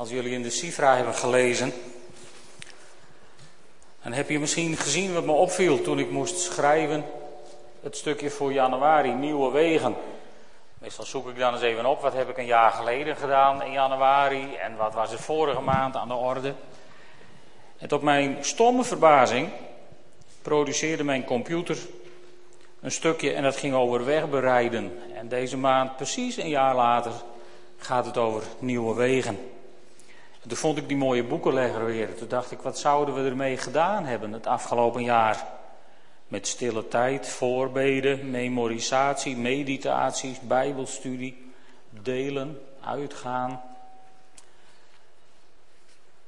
Als jullie in de Sifra hebben gelezen, dan heb je misschien gezien wat me opviel toen ik moest schrijven. Het stukje voor januari, Nieuwe Wegen. Meestal zoek ik dan eens even op, wat heb ik een jaar geleden gedaan in januari en wat was er vorige maand aan de orde. En tot mijn stomme verbazing produceerde mijn computer een stukje en dat ging over wegbereiden. En deze maand, precies een jaar later, gaat het over nieuwe wegen. En toen vond ik die mooie boekenlegger weer. Toen dacht ik, wat zouden we ermee gedaan hebben het afgelopen jaar? Met stille tijd, voorbeden, memorisatie, meditaties, bijbelstudie, delen, uitgaan.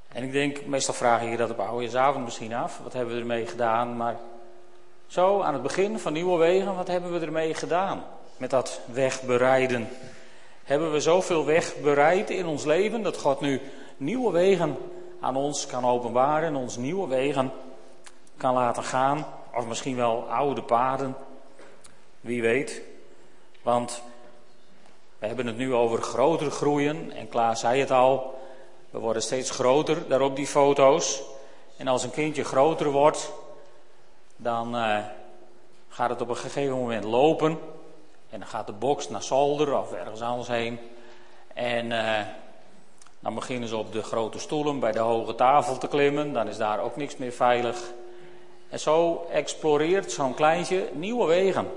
En ik denk, meestal vragen je dat op oudejaarsavond misschien af. Wat hebben we ermee gedaan? Maar zo, aan het begin van Nieuwe Wegen, wat hebben we ermee gedaan? Met dat wegbereiden. Hebben we zoveel weg bereid in ons leven dat God nu nieuwe wegen aan ons kan openbaren en ons nieuwe wegen kan laten gaan? Of misschien wel oude paden, wie weet. Want we hebben het nu over groter groeien en Klaas zei het al, we worden steeds groter daar op die foto's. En als een kindje groter wordt, dan uh, gaat het op een gegeven moment lopen. En dan gaat de box naar zolder of ergens anders heen. En uh, dan beginnen ze op de grote stoelen bij de hoge tafel te klimmen. Dan is daar ook niks meer veilig. En zo exploreert zo'n kleintje nieuwe wegen.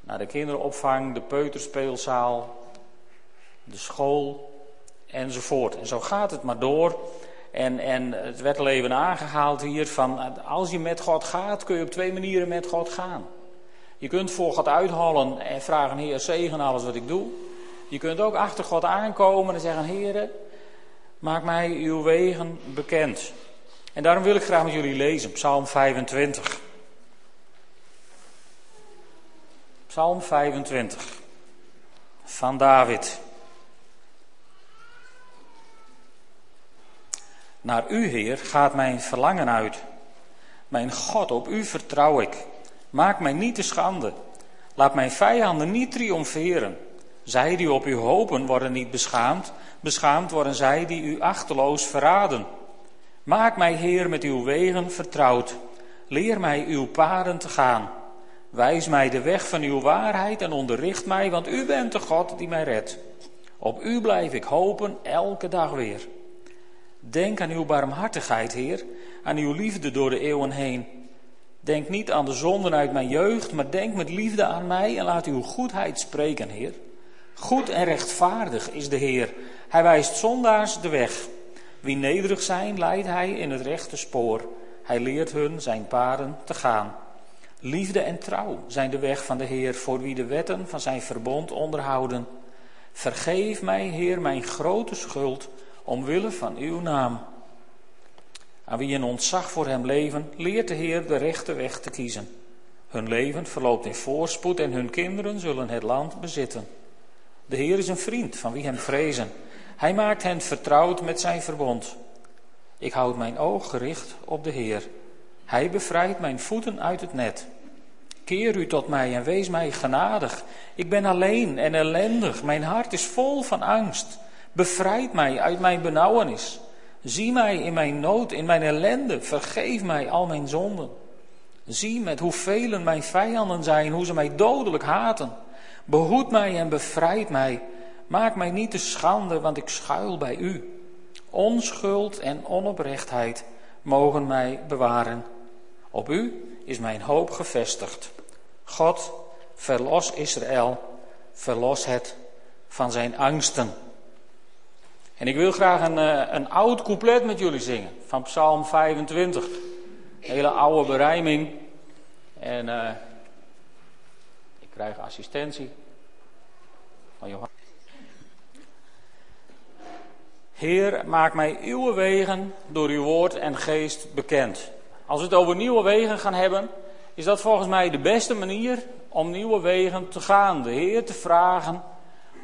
Naar de kinderopvang, de peuterspeelzaal, de school enzovoort. En zo gaat het maar door. En, en het werd al even aangehaald hier van als je met God gaat, kun je op twee manieren met God gaan. Je kunt voor God uithollen en vragen, Heer, zegen alles wat ik doe. Je kunt ook achter God aankomen en zeggen, Heer, maak mij uw wegen bekend. En daarom wil ik graag met jullie lezen, Psalm 25. Psalm 25 van David. Naar u, Heer, gaat mijn verlangen uit. Mijn God, op u vertrouw ik. Maak mij niet te schande. Laat mijn vijanden niet triomferen. Zij die op u hopen worden niet beschaamd. Beschaamd worden zij die u achteloos verraden. Maak mij, Heer, met uw wegen vertrouwd. Leer mij uw paden te gaan. Wijs mij de weg van uw waarheid en onderricht mij, want u bent de God die mij redt. Op u blijf ik hopen elke dag weer. Denk aan uw barmhartigheid, Heer, aan uw liefde door de eeuwen heen. Denk niet aan de zonden uit mijn jeugd, maar denk met liefde aan mij en laat uw goedheid spreken, Heer. Goed en rechtvaardig is de Heer. Hij wijst zondaars de weg. Wie nederig zijn, leidt hij in het rechte spoor. Hij leert hun zijn paden te gaan. Liefde en trouw zijn de weg van de Heer, voor wie de wetten van zijn verbond onderhouden. Vergeef mij, Heer, mijn grote schuld omwille van uw naam. Aan wie een ontzag voor hem leven, leert de Heer de rechte weg te kiezen. Hun leven verloopt in voorspoed en hun kinderen zullen het land bezitten. De Heer is een vriend van wie hem vrezen. Hij maakt hen vertrouwd met zijn verbond. Ik houd mijn oog gericht op de Heer. Hij bevrijdt mijn voeten uit het net. Keer u tot mij en wees mij genadig. Ik ben alleen en ellendig. Mijn hart is vol van angst. Bevrijd mij uit mijn benauwenis. Zie mij in mijn nood, in mijn ellende. Vergeef mij al mijn zonden. Zie met hoeveel mijn vijanden zijn, hoe ze mij dodelijk haten. Behoed mij en bevrijd mij. Maak mij niet te schande, want ik schuil bij u. Onschuld en onoprechtheid mogen mij bewaren. Op u is mijn hoop gevestigd. God, verlos Israël, verlos het van zijn angsten. En ik wil graag een, eh, een oud couplet met jullie zingen van Psalm 25. Een hele oude berijming. En uh, ik krijg assistentie van. Heer, maak mij uw wegen door uw woord en geest bekend. Als we het over nieuwe wegen gaan hebben, is dat volgens mij de beste manier om nieuwe wegen te gaan. De Heer te vragen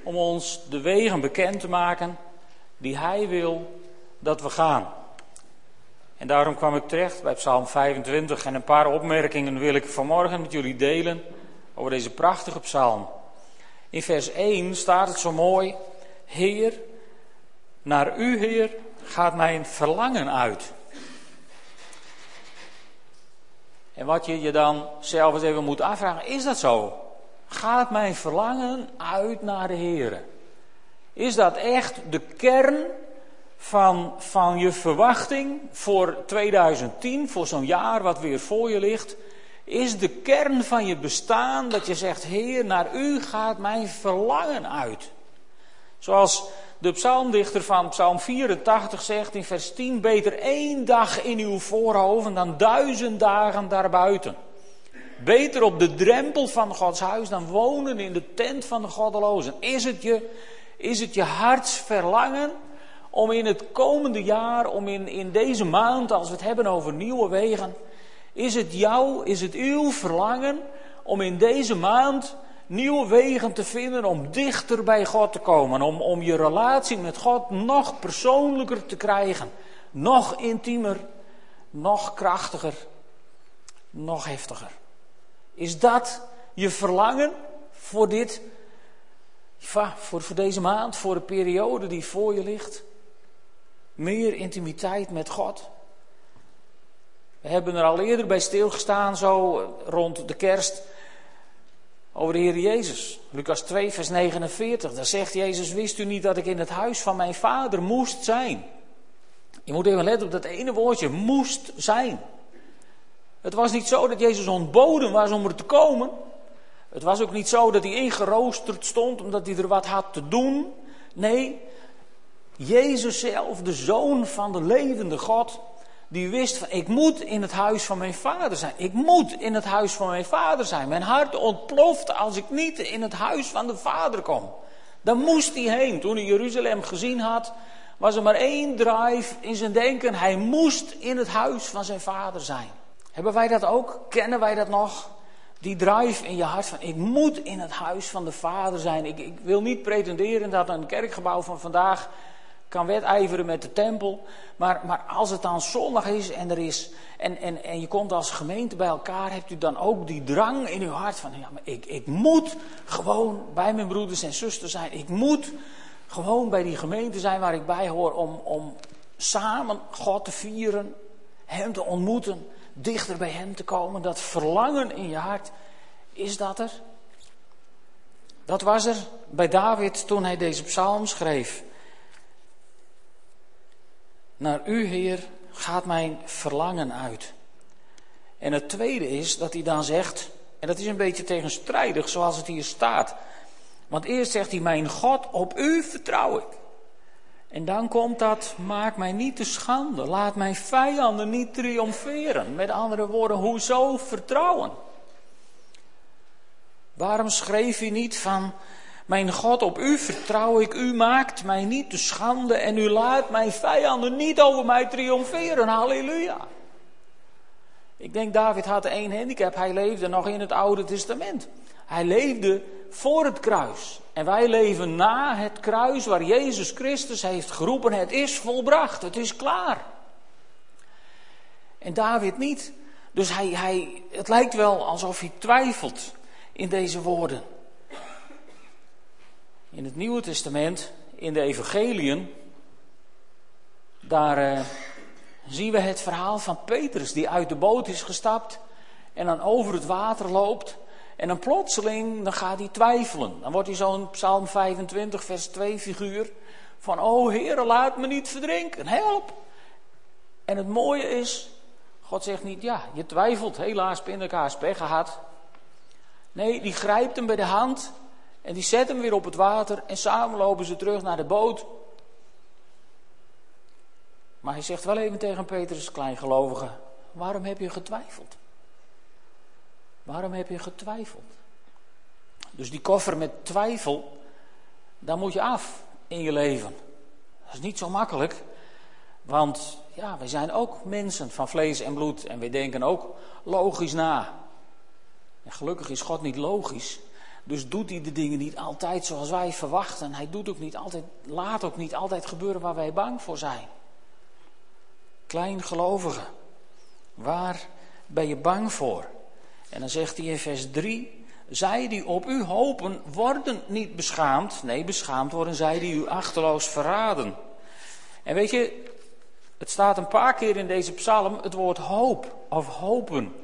om ons de wegen bekend te maken die Hij wil dat we gaan. En daarom kwam ik terecht bij Psalm 25 en een paar opmerkingen wil ik vanmorgen met jullie delen over deze prachtige psalm. In vers 1 staat het zo mooi: Heer, Naar u, Heer, gaat mijn verlangen uit. En wat je je dan zelf eens even moet afvragen, is dat zo? Gaat mijn verlangen uit naar de Heer? Is dat echt de kern van, van je verwachting voor 2010, voor zo'n jaar wat weer voor je ligt? Is de kern van je bestaan dat je zegt, Heer, naar u gaat mijn verlangen uit? Zoals de psalmdichter van Psalm 84 zegt in vers 10: Beter één dag in uw voorhoven dan duizend dagen daarbuiten. Beter op de drempel van Gods huis dan wonen in de tent van de goddelozen. Is het je, is het je hartsverlangen om in het komende jaar, om in, in deze maand, als we het hebben over nieuwe wegen, is het jou, is het uw verlangen om in deze maand nieuwe wegen te vinden om dichter bij God te komen. Om, om je relatie met God nog persoonlijker te krijgen. Nog intiemer, nog krachtiger, nog heftiger. Is dat je verlangen voor dit, voor, voor deze maand, voor de periode die voor je ligt? Meer intimiteit met God. We hebben er al eerder bij stilgestaan, zo rond de kerst over de Heer Jezus. Lucas 2, vers 49. Daar zegt Jezus: Wist u niet dat ik in het huis van mijn vader moest zijn? Je moet even letten op dat ene woordje: moest zijn. Het was niet zo dat Jezus ontboden was om er te komen. Het was ook niet zo dat hij ingeroosterd stond omdat hij er wat had te doen. Nee, Jezus zelf, de zoon van de levende God, die wist van ik moet in het huis van mijn vader zijn. Ik moet in het huis van mijn vader zijn. Mijn hart ontploft als ik niet in het huis van de vader kom. Dan moest hij heen. Toen hij Jeruzalem gezien had, was er maar één drive in zijn denken. Hij moest in het huis van zijn vader zijn. Hebben wij dat ook? Kennen wij dat nog? Die drive in je hart van ik moet in het huis van de vader zijn. Ik, ik wil niet pretenderen dat een kerkgebouw van vandaag kan wedijveren met de tempel. Maar, maar als het dan zondag is en er is. En, en, en je komt als gemeente bij elkaar, hebt u dan ook die drang in uw hart van. Ja, maar ik, ik moet gewoon bij mijn broeders en zusters zijn. Ik moet gewoon bij die gemeente zijn waar ik bij hoor. Om, om samen God te vieren, Hem te ontmoeten, dichter bij Hem te komen. Dat verlangen in je hart, is dat er? Dat was er bij David toen hij deze psalm schreef. Naar u, Heer, gaat mijn verlangen uit. En het tweede is dat hij dan zegt, en dat is een beetje tegenstrijdig zoals het hier staat. Want eerst zegt hij, mijn God, op u vertrouw ik. En dan komt dat, maak mij niet te schande, laat mijn vijanden niet triomferen. Met andere woorden, hoezo vertrouwen? Waarom schreef hij niet van, mijn God, op u vertrouw ik. U maakt mij niet te schande en u laat mijn vijanden niet over mij triomferen. Halleluja. Ik denk David had één handicap. Hij leefde nog in het Oude Testament. Hij leefde voor het kruis. En wij leven na het kruis waar Jezus Christus heeft geroepen: Het is volbracht, het is klaar. En David niet. Dus hij, hij, het lijkt wel alsof hij twijfelt in deze woorden. In het Nieuwe Testament, in de Evangeliën, daar uh, zien we het verhaal van Petrus die uit de boot is gestapt en dan over het water loopt. En dan plotseling, dan gaat hij twijfelen. Dan wordt hij zo'n Psalm 25, vers 2 figuur. Van, oh Heere, laat me niet verdrinken, help. En het mooie is, God zegt niet, ja, je twijfelt, helaas, pindakaas, pech gehad. Nee, die grijpt hem bij de hand en die zet hem weer op het water en samen lopen ze terug naar de boot. Maar hij zegt wel even tegen Petrus, kleingelovige, waarom heb je getwijfeld? Waarom heb je getwijfeld? Dus die koffer met twijfel, daar moet je af in je leven. Dat is niet zo makkelijk, want ja, wij zijn ook mensen van vlees en bloed en wij denken ook logisch na. En gelukkig is God niet logisch, dus doet hij de dingen niet altijd zoals wij verwachten. Hij doet ook niet altijd, laat ook niet altijd gebeuren waar wij bang voor zijn. Kleingelovige, waar ben je bang voor? En dan zegt hij in vers 3: Zij die op u hopen, worden niet beschaamd. Nee, beschaamd worden zij die u achterloos verraden. En weet je, het staat een paar keer in deze psalm het woord hoop of hopen.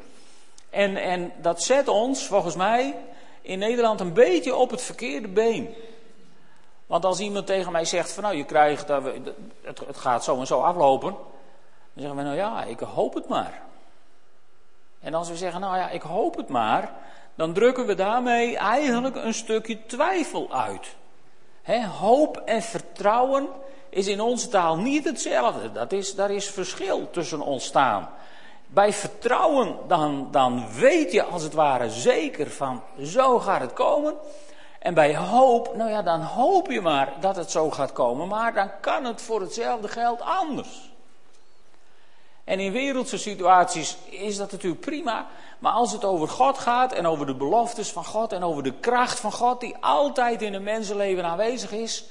En, en dat zet ons, volgens mij, in Nederland een beetje op het verkeerde been. Want als iemand tegen mij zegt van nou je krijgt, het, het gaat zo en zo aflopen. Dan zeggen we nou ja, ik hoop het maar. En als we zeggen nou ja, ik hoop het maar. Dan drukken we daarmee eigenlijk een stukje twijfel uit. hoop en vertrouwen is in onze taal niet hetzelfde. Dat is, daar is verschil tussen ontstaan. Bij vertrouwen, dan, dan weet je als het ware zeker van zo gaat het komen. En bij hoop, nou ja, dan hoop je maar dat het zo gaat komen, maar dan kan het voor hetzelfde geld anders. En in wereldse situaties is dat natuurlijk prima, maar als het over God gaat en over de beloftes van God en over de kracht van God die altijd in een mensenleven aanwezig is,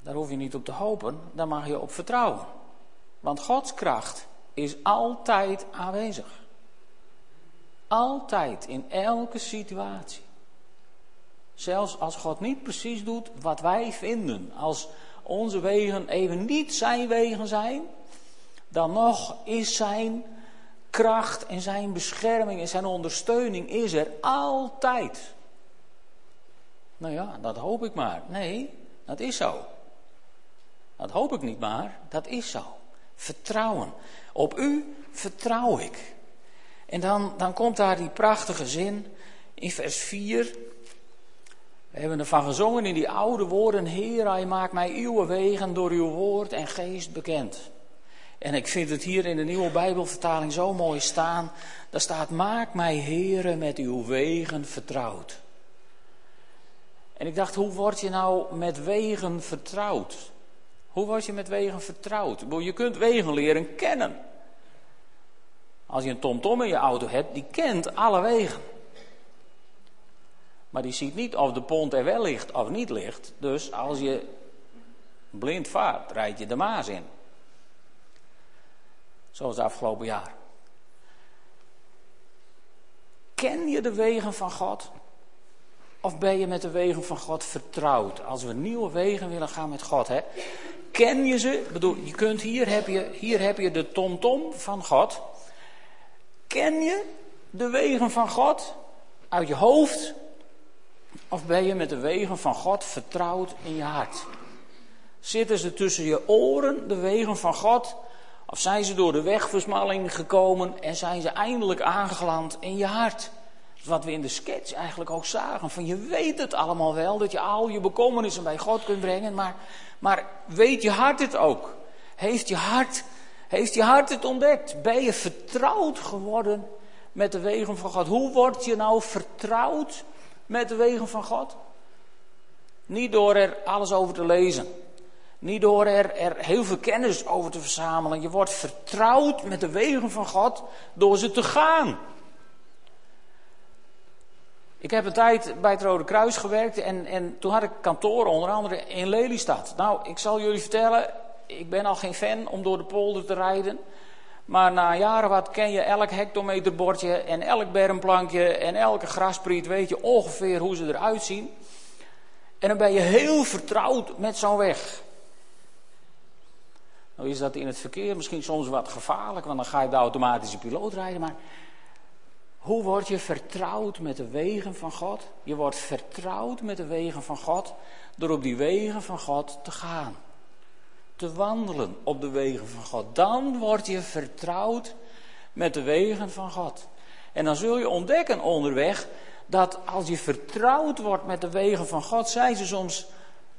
daar hoef je niet op te hopen, daar mag je op vertrouwen. Want Gods kracht is altijd aanwezig. Altijd, in elke situatie. Zelfs als God niet precies doet wat wij vinden. Als onze wegen even niet zijn wegen zijn. Dan nog is zijn kracht en zijn bescherming en zijn ondersteuning is er altijd. Nou ja, dat hoop ik maar. Nee, dat is zo. Dat hoop ik niet maar, dat is zo. Vertrouwen. Op u vertrouw ik. En dan, dan komt daar die prachtige zin in vers 4. We hebben ervan gezongen in die oude woorden: Heer, hij maakt mij uw wegen door uw woord en geest bekend. En ik vind het hier in de nieuwe Bijbelvertaling zo mooi staan. Daar staat: Maak mij, Heere, met uw wegen vertrouwd. En ik dacht, hoe word je nou met wegen vertrouwd? Hoe word je met wegen vertrouwd? Je kunt wegen leren kennen. Als je een tomtom in je auto hebt, die kent alle wegen. Maar die ziet niet of de pont er wel ligt of niet ligt. Dus als je blind vaart, rijd je de Maas in. Zoals afgelopen jaar. Ken je de wegen van God? Of ben je met de wegen van God vertrouwd? Als we nieuwe wegen willen gaan met God, hè? Ken je ze? Ik bedoel, je kunt hier heb je, hier heb je de tomtom -tom van God. Ken je de wegen van God uit je hoofd? Of ben je met de wegen van God vertrouwd in je hart? Zitten ze tussen je oren, de wegen van God? Of zijn ze door de wegversmalling gekomen en zijn ze eindelijk aangeland in je hart? Wat we in de sketch eigenlijk ook zagen. Van je weet het allemaal wel, dat je al je bekommernissen bij God kunt brengen. Maar, maar weet je hart het ook? Heeft je hart heeft je hart het ontdekt? Ben je vertrouwd geworden met de wegen van God? Hoe word je nou vertrouwd met de wegen van God? Niet door er alles over te lezen. Niet door er, er heel veel kennis over te verzamelen. Je wordt vertrouwd met de wegen van God door ze te gaan. Ik heb een tijd bij het Rode Kruis gewerkt en, en toen had ik kantoren onder andere in Lelystad. Nou, ik zal jullie vertellen, ik ben al geen fan om door de polder te rijden. Maar na jaren wat ken je elk hectometerbordje en elk bermplankje en elke graspriet. Weet je ongeveer hoe ze eruit zien. En dan ben je heel vertrouwd met zo'n weg. Nou is dat in het verkeer misschien soms wat gevaarlijk, want dan ga je de automatische piloot rijden. Maar hoe word je vertrouwd met de wegen van God? Je wordt vertrouwd met de wegen van God door op die wegen van God te gaan te wandelen op de wegen van God. Dan word je vertrouwd met de wegen van God. En dan zul je ontdekken onderweg dat als je vertrouwd wordt met de wegen van God, zijn ze soms,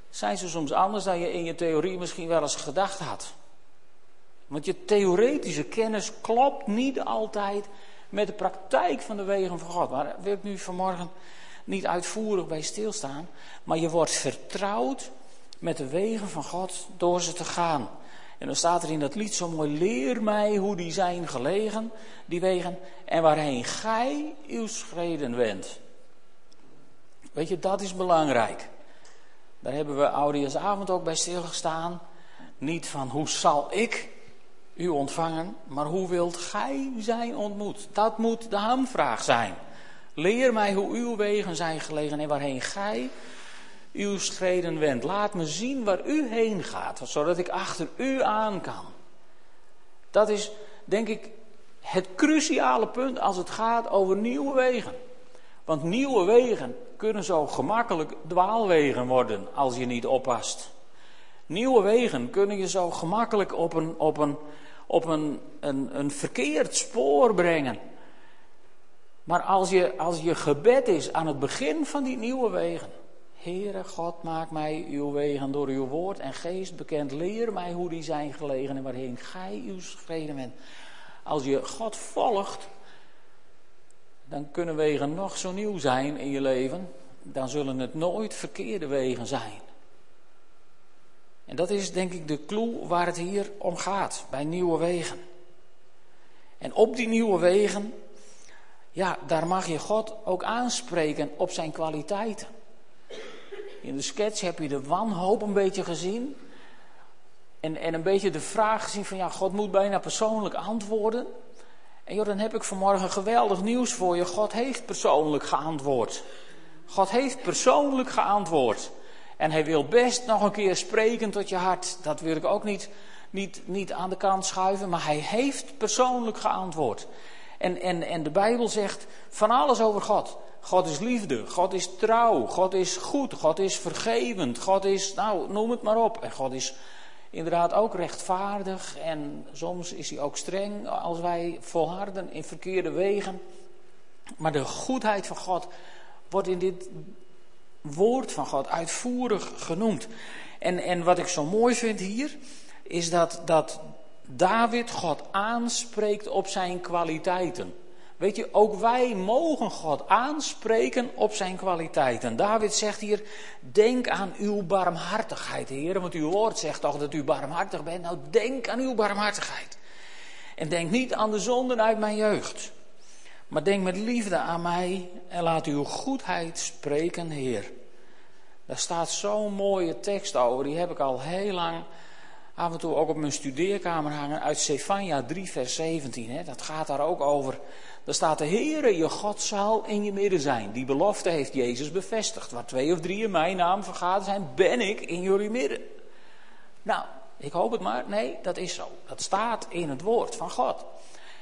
zijn ze soms anders dan je in je theorie misschien wel eens gedacht had. Want je theoretische kennis klopt niet altijd met de praktijk van de wegen van God. Daar wil ik nu vanmorgen niet uitvoerig bij stilstaan. Maar je wordt vertrouwd met de wegen van God door ze te gaan. En dan staat er in dat lied zo mooi: Leer mij hoe die zijn gelegen, die wegen, en waarheen gij uw schreden wendt. Weet je, dat is belangrijk. Daar hebben we Oudejaarsavond ook bij stilgestaan. Niet van hoe zal ik u ontvangen, maar hoe wilt gij zijn ontmoet? Dat moet de hamvraag zijn. Leer mij hoe uw wegen zijn gelegen en waarheen gij uw schreden wendt. Laat me zien waar u heen gaat, zodat ik achter u aan kan. Dat is, denk ik, het cruciale punt als het gaat over nieuwe wegen. Want nieuwe wegen kunnen zo gemakkelijk dwaalwegen worden als je niet oppast. Nieuwe wegen kunnen je zo gemakkelijk op een, op een, op een, een, een verkeerd spoor brengen. Maar als je, als je gebed is aan het begin van die nieuwe wegen. Heere God, maak mij uw wegen door uw woord en geest bekend. Leer mij hoe die zijn gelegen en waarheen gij uw schreden bent. Als je God volgt, dan kunnen wegen nog zo nieuw zijn in je leven. Dan zullen het nooit verkeerde wegen zijn. En dat is denk ik de clue waar het hier om gaat, bij nieuwe wegen. En op die nieuwe wegen, ja, daar mag je God ook aanspreken op zijn kwaliteiten. In de sketch heb je de wanhoop een beetje gezien. En, en een beetje de vraag gezien van ja, God moet bijna persoonlijk antwoorden. En joh, dan heb ik vanmorgen geweldig nieuws voor je. God heeft persoonlijk geantwoord. God heeft persoonlijk geantwoord. En hij wil best nog een keer spreken tot je hart. Dat wil ik ook niet, niet, niet aan de kant schuiven. Maar hij heeft persoonlijk geantwoord. En, en, en de Bijbel zegt van alles over God. God is liefde, God is trouw, God is goed, God is vergevend, God is, nou, noem het maar op. En God is inderdaad ook rechtvaardig en soms is hij ook streng als wij volharden in verkeerde wegen. Maar de goedheid van God wordt in dit woord van God uitvoerig genoemd. En, en wat ik zo mooi vind hier, is dat, dat David God aanspreekt op zijn kwaliteiten. Weet je, ook wij mogen God aanspreken op zijn kwaliteiten. David zegt hier, denk aan uw barmhartigheid, Heer. Want uw woord zegt toch dat u barmhartig bent. Nou, denk aan uw barmhartigheid. En denk niet aan de zonden uit mijn jeugd. Maar denk met liefde aan mij en laat uw goedheid spreken, Heer. Daar staat zo'n mooie tekst over, die heb ik al heel lang af en toe ook op mijn studeerkamer hangen uit Sefania 3, vers 17. Hè. Dat gaat daar ook over. Daar staat de Heere, je God zal in je midden zijn. Die belofte heeft Jezus bevestigd. Waar twee of drie in mijn naam vergaderd zijn, ben ik in jullie midden. Nou, ik hoop het maar. Nee, dat is zo. Dat staat in het woord van God.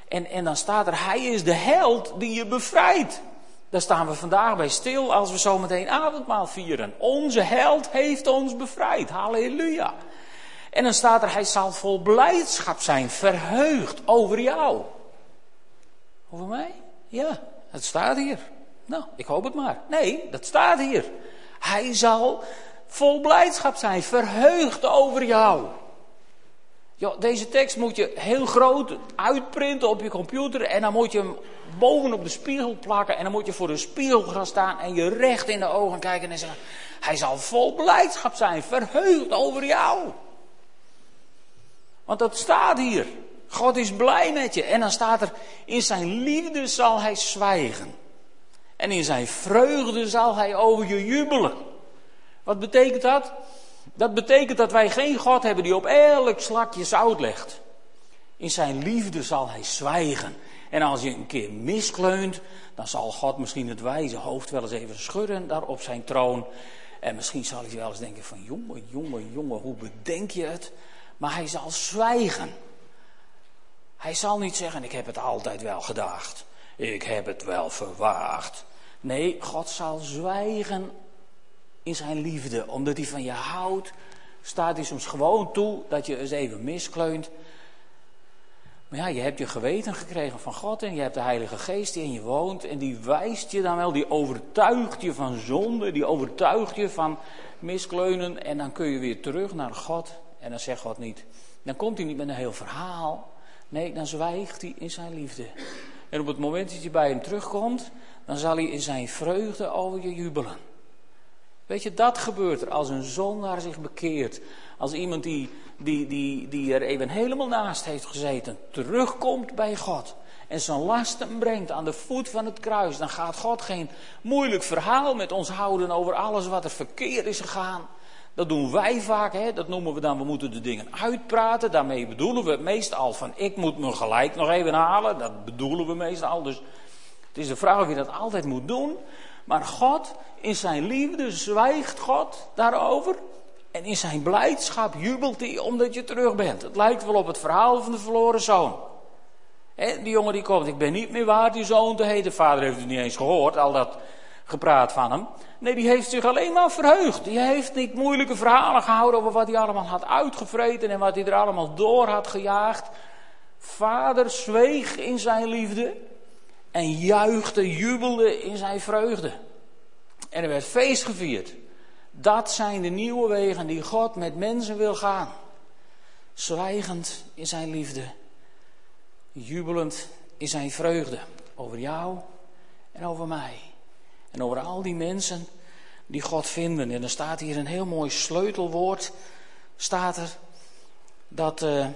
En, en dan staat er, hij is de held die je bevrijdt. Daar staan we vandaag bij stil als we zometeen avondmaal vieren. Onze held heeft ons bevrijd. Halleluja. En dan staat er, hij zal vol blijdschap zijn, verheugd over jou. Over mij? Ja, het staat hier. Nou, ik hoop het maar. Nee, dat staat hier. Hij zal vol blijdschap zijn, verheugd over jou. Ja, deze tekst moet je heel groot uitprinten op je computer en dan moet je hem bovenop de spiegel plakken en dan moet je voor de spiegel gaan staan en je recht in de ogen kijken en zeggen, hij zal vol blijdschap zijn, verheugd over jou. Want dat staat hier. God is blij met je. En dan staat er, in zijn liefde zal hij zwijgen. En in zijn vreugde zal hij over je jubelen. Wat betekent dat? Dat betekent dat wij geen God hebben die op elk slakje zout legt. In zijn liefde zal hij zwijgen. En als je een keer miskleunt, dan zal God misschien het wijze hoofd wel eens even schudden daar op zijn troon. En misschien zal hij wel eens denken van, jongen, jongen, jongen, hoe bedenk je het? Maar hij zal zwijgen. Hij zal niet zeggen, ik heb het altijd wel gedacht. Ik heb het wel verwaagd. Nee, God zal zwijgen in zijn liefde. Omdat hij van je houdt, staat hij soms gewoon toe dat je eens even miskleunt. Maar ja, je hebt je geweten gekregen van God en je hebt de Heilige Geest die in je woont. En die wijst je dan wel, die overtuigt je van zonde, die overtuigt je van miskleunen. En dan kun je weer terug naar God. En dan zegt God niet, dan komt hij niet met een heel verhaal. Nee, dan zwijgt hij in zijn liefde. En op het moment dat je bij hem terugkomt, dan zal hij in zijn vreugde over je jubelen. Weet je, dat gebeurt er als een zondaar zich bekeert. Als iemand die, die, die, die er even helemaal naast heeft gezeten, terugkomt bij God. En zijn lasten brengt aan de voet van het kruis. Dan gaat God geen moeilijk verhaal met ons houden over alles wat er verkeerd is gegaan. Dat doen wij vaak, hè? dat noemen we dan, we moeten de dingen uitpraten. Daarmee bedoelen we meestal van, ik moet me gelijk nog even halen. Dat bedoelen we meestal. Dus het is de vraag of je dat altijd moet doen. Maar God, in zijn liefde, zwijgt God daarover. En in zijn blijdschap jubelt hij omdat je terug bent. Het lijkt wel op het verhaal van de verloren zoon. die jongen die komt, ik ben niet meer waard die zoon te heten. De vader heeft het niet eens gehoord, al dat gepraat van hem. Nee, die heeft zich alleen maar verheugd. Die heeft niet moeilijke verhalen gehouden over wat hij allemaal had uitgevreten en wat hij er allemaal door had gejaagd. Vader zweeg in zijn liefde en juichte, jubelde in zijn vreugde. En er werd feest gevierd. Dat zijn de nieuwe wegen die God met mensen wil gaan. Zwijgend in zijn liefde, jubelend in zijn vreugde. Over jou en over mij. En over al die mensen die God vinden. En er staat hier een heel mooi sleutelwoord. Staat er dat uh,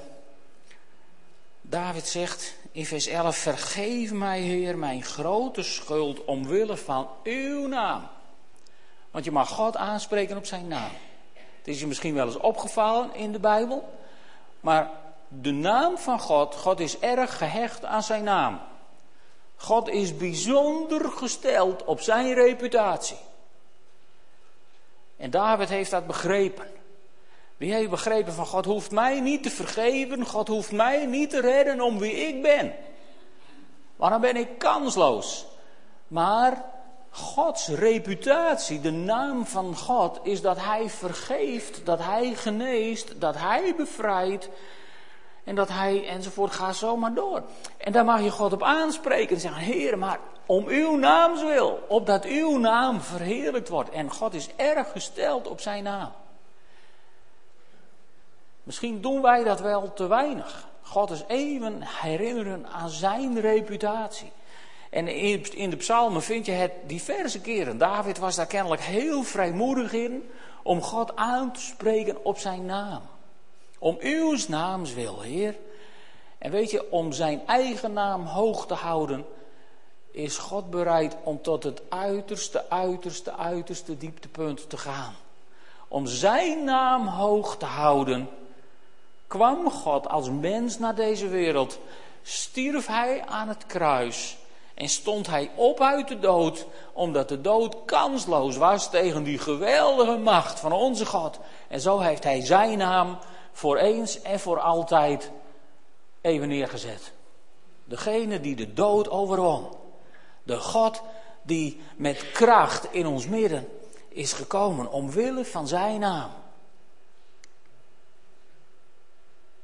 David zegt in vers 11: Vergeef mij, Heer, mijn grote schuld omwille van uw naam. Want je mag God aanspreken op zijn naam. Het is je misschien wel eens opgevallen in de Bijbel. Maar de naam van God, God is erg gehecht aan zijn naam. God is bijzonder gesteld op zijn reputatie. En David heeft dat begrepen. Die heeft begrepen van God hoeft mij niet te vergeven, God hoeft mij niet te redden om wie ik ben. Dan ben ik kansloos. Maar Gods reputatie, de naam van God, is dat Hij vergeeft, dat Hij geneest, dat Hij bevrijdt. En dat Hij enzovoort, ga zo maar door. En daar mag je God op aanspreken en zeggen, Heer, maar om uw naams wil, opdat uw naam verheerlijkt wordt. En God is erg gesteld op zijn naam. Misschien doen wij dat wel te weinig. God is even herinneren aan zijn reputatie. En in de psalmen vind je het diverse keren. David was daar kennelijk heel vrijmoedig in om God aan te spreken op zijn naam. Om uw naams wil, Heer. En weet je, om zijn eigen naam hoog te houden, is God bereid om tot het uiterste, uiterste, uiterste dieptepunt te gaan. Om zijn naam hoog te houden, kwam God als mens naar deze wereld, stierf hij aan het kruis en stond hij op uit de dood, omdat de dood kansloos was tegen die geweldige macht van onze God. En zo heeft hij zijn naam voor eens en voor altijd even neergezet. Degene die de dood overwon. De God die met kracht in ons midden is gekomen omwille van zijn naam.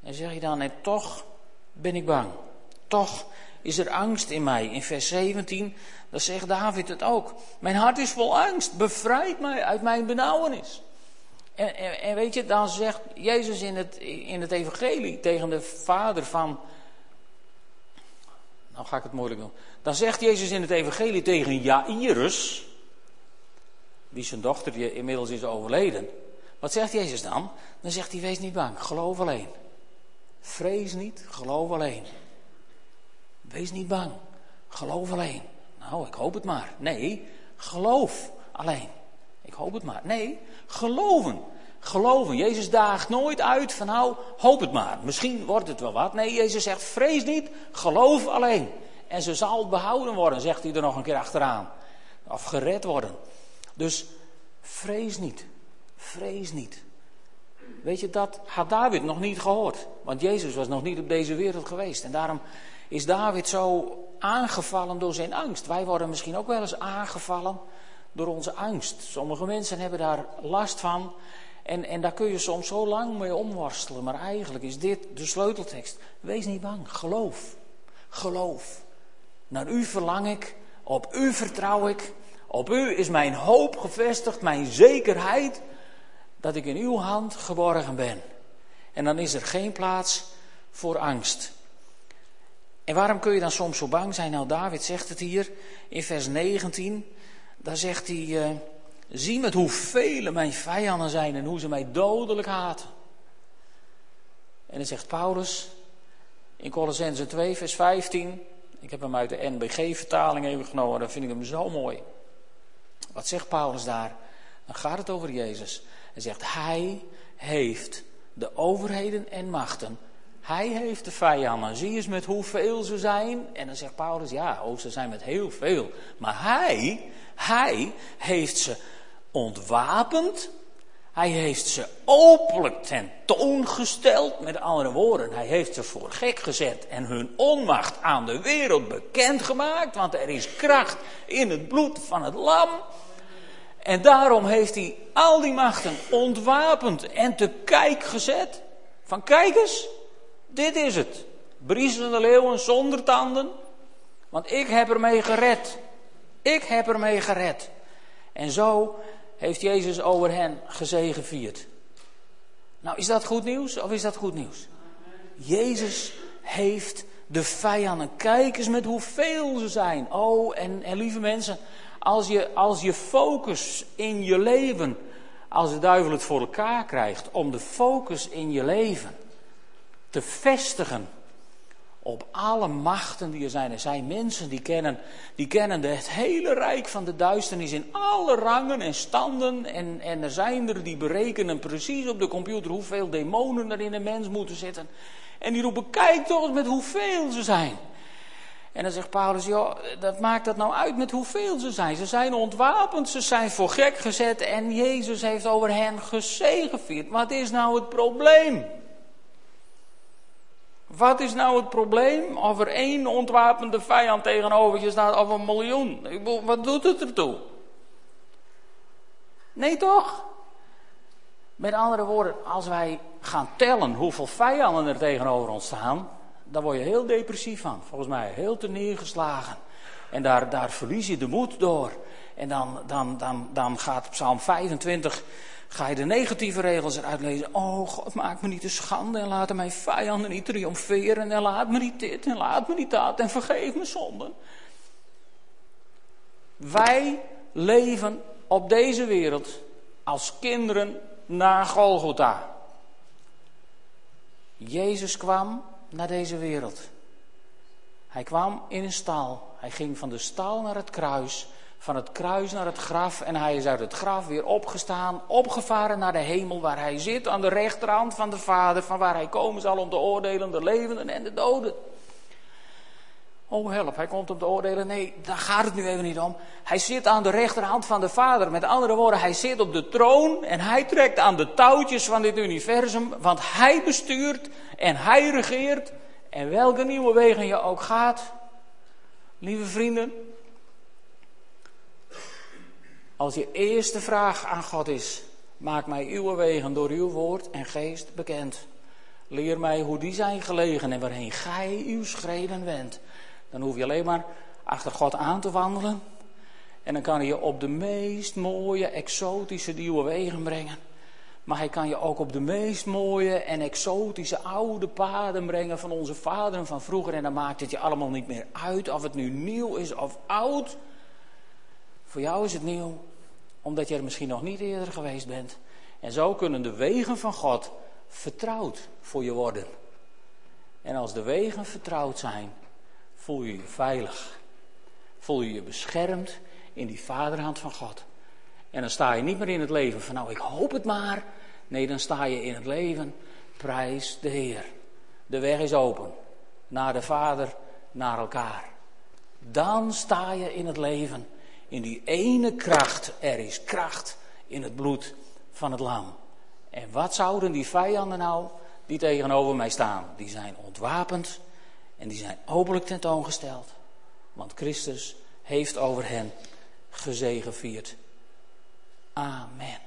En zeg je dan, en toch ben ik bang. Toch is er angst in mij. In vers 17, dan zegt David het ook. Mijn hart is vol angst. Bevrijd mij uit mijn benauwenis. En, en, weet je, dan zegt Jezus in het, in het evangelie tegen de vader van... Nou ga ik het moeilijk doen. Dan zegt Jezus in het evangelie tegen Jairus, die zijn dochter inmiddels is overleden. Wat zegt Jezus dan? Dan zegt hij, wees niet bang, geloof alleen. Vrees niet, geloof alleen. Wees niet bang, geloof alleen. Nou, ik hoop het maar. Nee, geloof alleen. Ik hoop het maar. Nee, geloven. Geloven. Jezus daagt nooit uit van nou, hoop het maar. Misschien wordt het wel wat. Nee, Jezus zegt, vrees niet, geloof alleen. En ze zal behouden worden, zegt hij er nog een keer achteraan. Of gered worden. Dus vrees niet. Vrees niet. Weet je, dat had David nog niet gehoord. Want Jezus was nog niet op deze wereld geweest. En daarom is David zo aangevallen door zijn angst. Wij worden misschien ook wel eens aangevallen door onze angst. Sommige mensen hebben daar last van. En, en daar kun je soms zo lang mee omworstelen. Maar eigenlijk is dit de sleuteltekst. Wees niet bang. Geloof. Geloof. Naar u verlang ik, op u vertrouw ik, op u is mijn hoop gevestigd, mijn zekerheid dat ik in uw hand geborgen ben. En dan is er geen plaats voor angst. En waarom kun je dan soms zo bang zijn? Nou, David zegt het hier in vers 19. Daar zegt hij: uh, Zie met hoeveel mijn vijanden zijn en hoe ze mij dodelijk haten. En dan zegt Paulus in Colossense 2, vers 15. Ik heb hem uit de NBG-vertaling even genomen, dan vind ik hem zo mooi. Wat zegt Paulus daar? Dan gaat het over Jezus. Hij zegt, Hij heeft de overheden en machten, Hij heeft de vijanden. Zie eens met hoeveel ze zijn. En dan zegt Paulus, ja, ze zijn met heel veel. Maar hij, hij heeft ze ontwapend. Hij heeft ze openlijk tentoongesteld. Met andere woorden, hij heeft ze voor gek gezet en hun onmacht aan de wereld bekendgemaakt. Want er is kracht in het bloed van het lam. En daarom heeft hij al die machten ontwapend en te kijk gezet. Van kijk eens, dit is het. Briesende leeuwen zonder tanden. Want ik heb ermee gered. Ik heb ermee gered. En zo heeft Jezus over hen gezegevierd. Nou, is dat goed nieuws of is dat goed nieuws? Jezus heeft de vijanden. Kijk eens met hoeveel ze zijn. Oh, en, en lieve mensen, als je, als je focus in je leven, als de duivel het voor elkaar krijgt om de focus in je leven te vestigen op alle machten die er zijn. Er zijn mensen die kennen, die kennen het hele rijk van de duisternis in alle rangen en standen. En, en er zijn er die berekenen precies op de computer hoeveel demonen er in een mens moeten zitten. En die roepen, kijk toch eens met hoeveel ze zijn. En dan zegt Paulus, joh, dat maakt dat nou uit met hoeveel ze zijn. Ze zijn ontwapend, ze zijn voor gek gezet en Jezus heeft over hen gezegevierd. Wat is nou het probleem? Wat is nou het probleem of er één ontwapende vijand tegenover je staat of een miljoen? Wat doet het ertoe? Nee toch? Met andere woorden, als wij gaan tellen hoeveel vijanden er tegenover ons staan, dan word je heel depressief van. Volgens mij heel te neergeslagen. En daar, daar verlies je de moed door. En dan, dan, dan, dan gaat Psalm 25 Ga je de negatieve regels eruit lezen. Oh, God, maak me niet te schande en laat mijn vijanden niet triomferen. En laat me niet dit en laat me niet dat en vergeef me zonden. Wij leven op deze wereld als kinderen naar Golgotha. Jezus kwam naar deze wereld. Hij kwam in een stal. Hij ging van de stal naar het kruis van het kruis naar het graf en hij is uit het graf weer opgestaan, opgevaren naar de hemel waar hij zit aan de rechterhand van de Vader, van waar hij komen zal om te oordelen de levenden en de doden. Oh help, hij komt om te oordelen. Nee, daar gaat het nu even niet om. Hij zit aan de rechterhand van de Vader. Met andere woorden, hij zit op de troon en hij trekt aan de touwtjes van dit universum, want hij bestuurt en hij regeert. En welke nieuwe wegen je ook gaat, lieve vrienden, als je eerste vraag aan God is, maak mij uw wegen door uw woord en geest bekend. Leer mij hoe die zijn gelegen en waarheen gij uw schreden wendt. Dan hoef je alleen maar achter God aan te wandelen. En dan kan hij je op de meest mooie, exotische nieuwe wegen brengen. Maar hij kan je ook op de meest mooie en exotische oude paden brengen van onze vaderen van vroeger. En dan maakt het je allemaal niet meer uit of het nu nieuw is of oud. Voor jou is het nieuw, omdat je er misschien nog niet eerder geweest bent. En zo kunnen de wegen van God vertrouwd voor je worden. En als de wegen vertrouwd zijn, voel je je veilig. Voel je je beschermd in die vaderhand van God. En dan sta je niet meer in het leven van nou ik hoop het maar. Nee, dan sta je in het leven, prijs de Heer. De weg is open, naar de Vader, naar elkaar. Dan sta je in het leven in die ene kracht. Er is kracht in het bloed van het lam. En wat zouden die vijanden nou die tegenover mij staan? Die zijn ontwapend en die zijn openlijk tentoongesteld. Want Christus heeft over hen gezegevierd. Amen.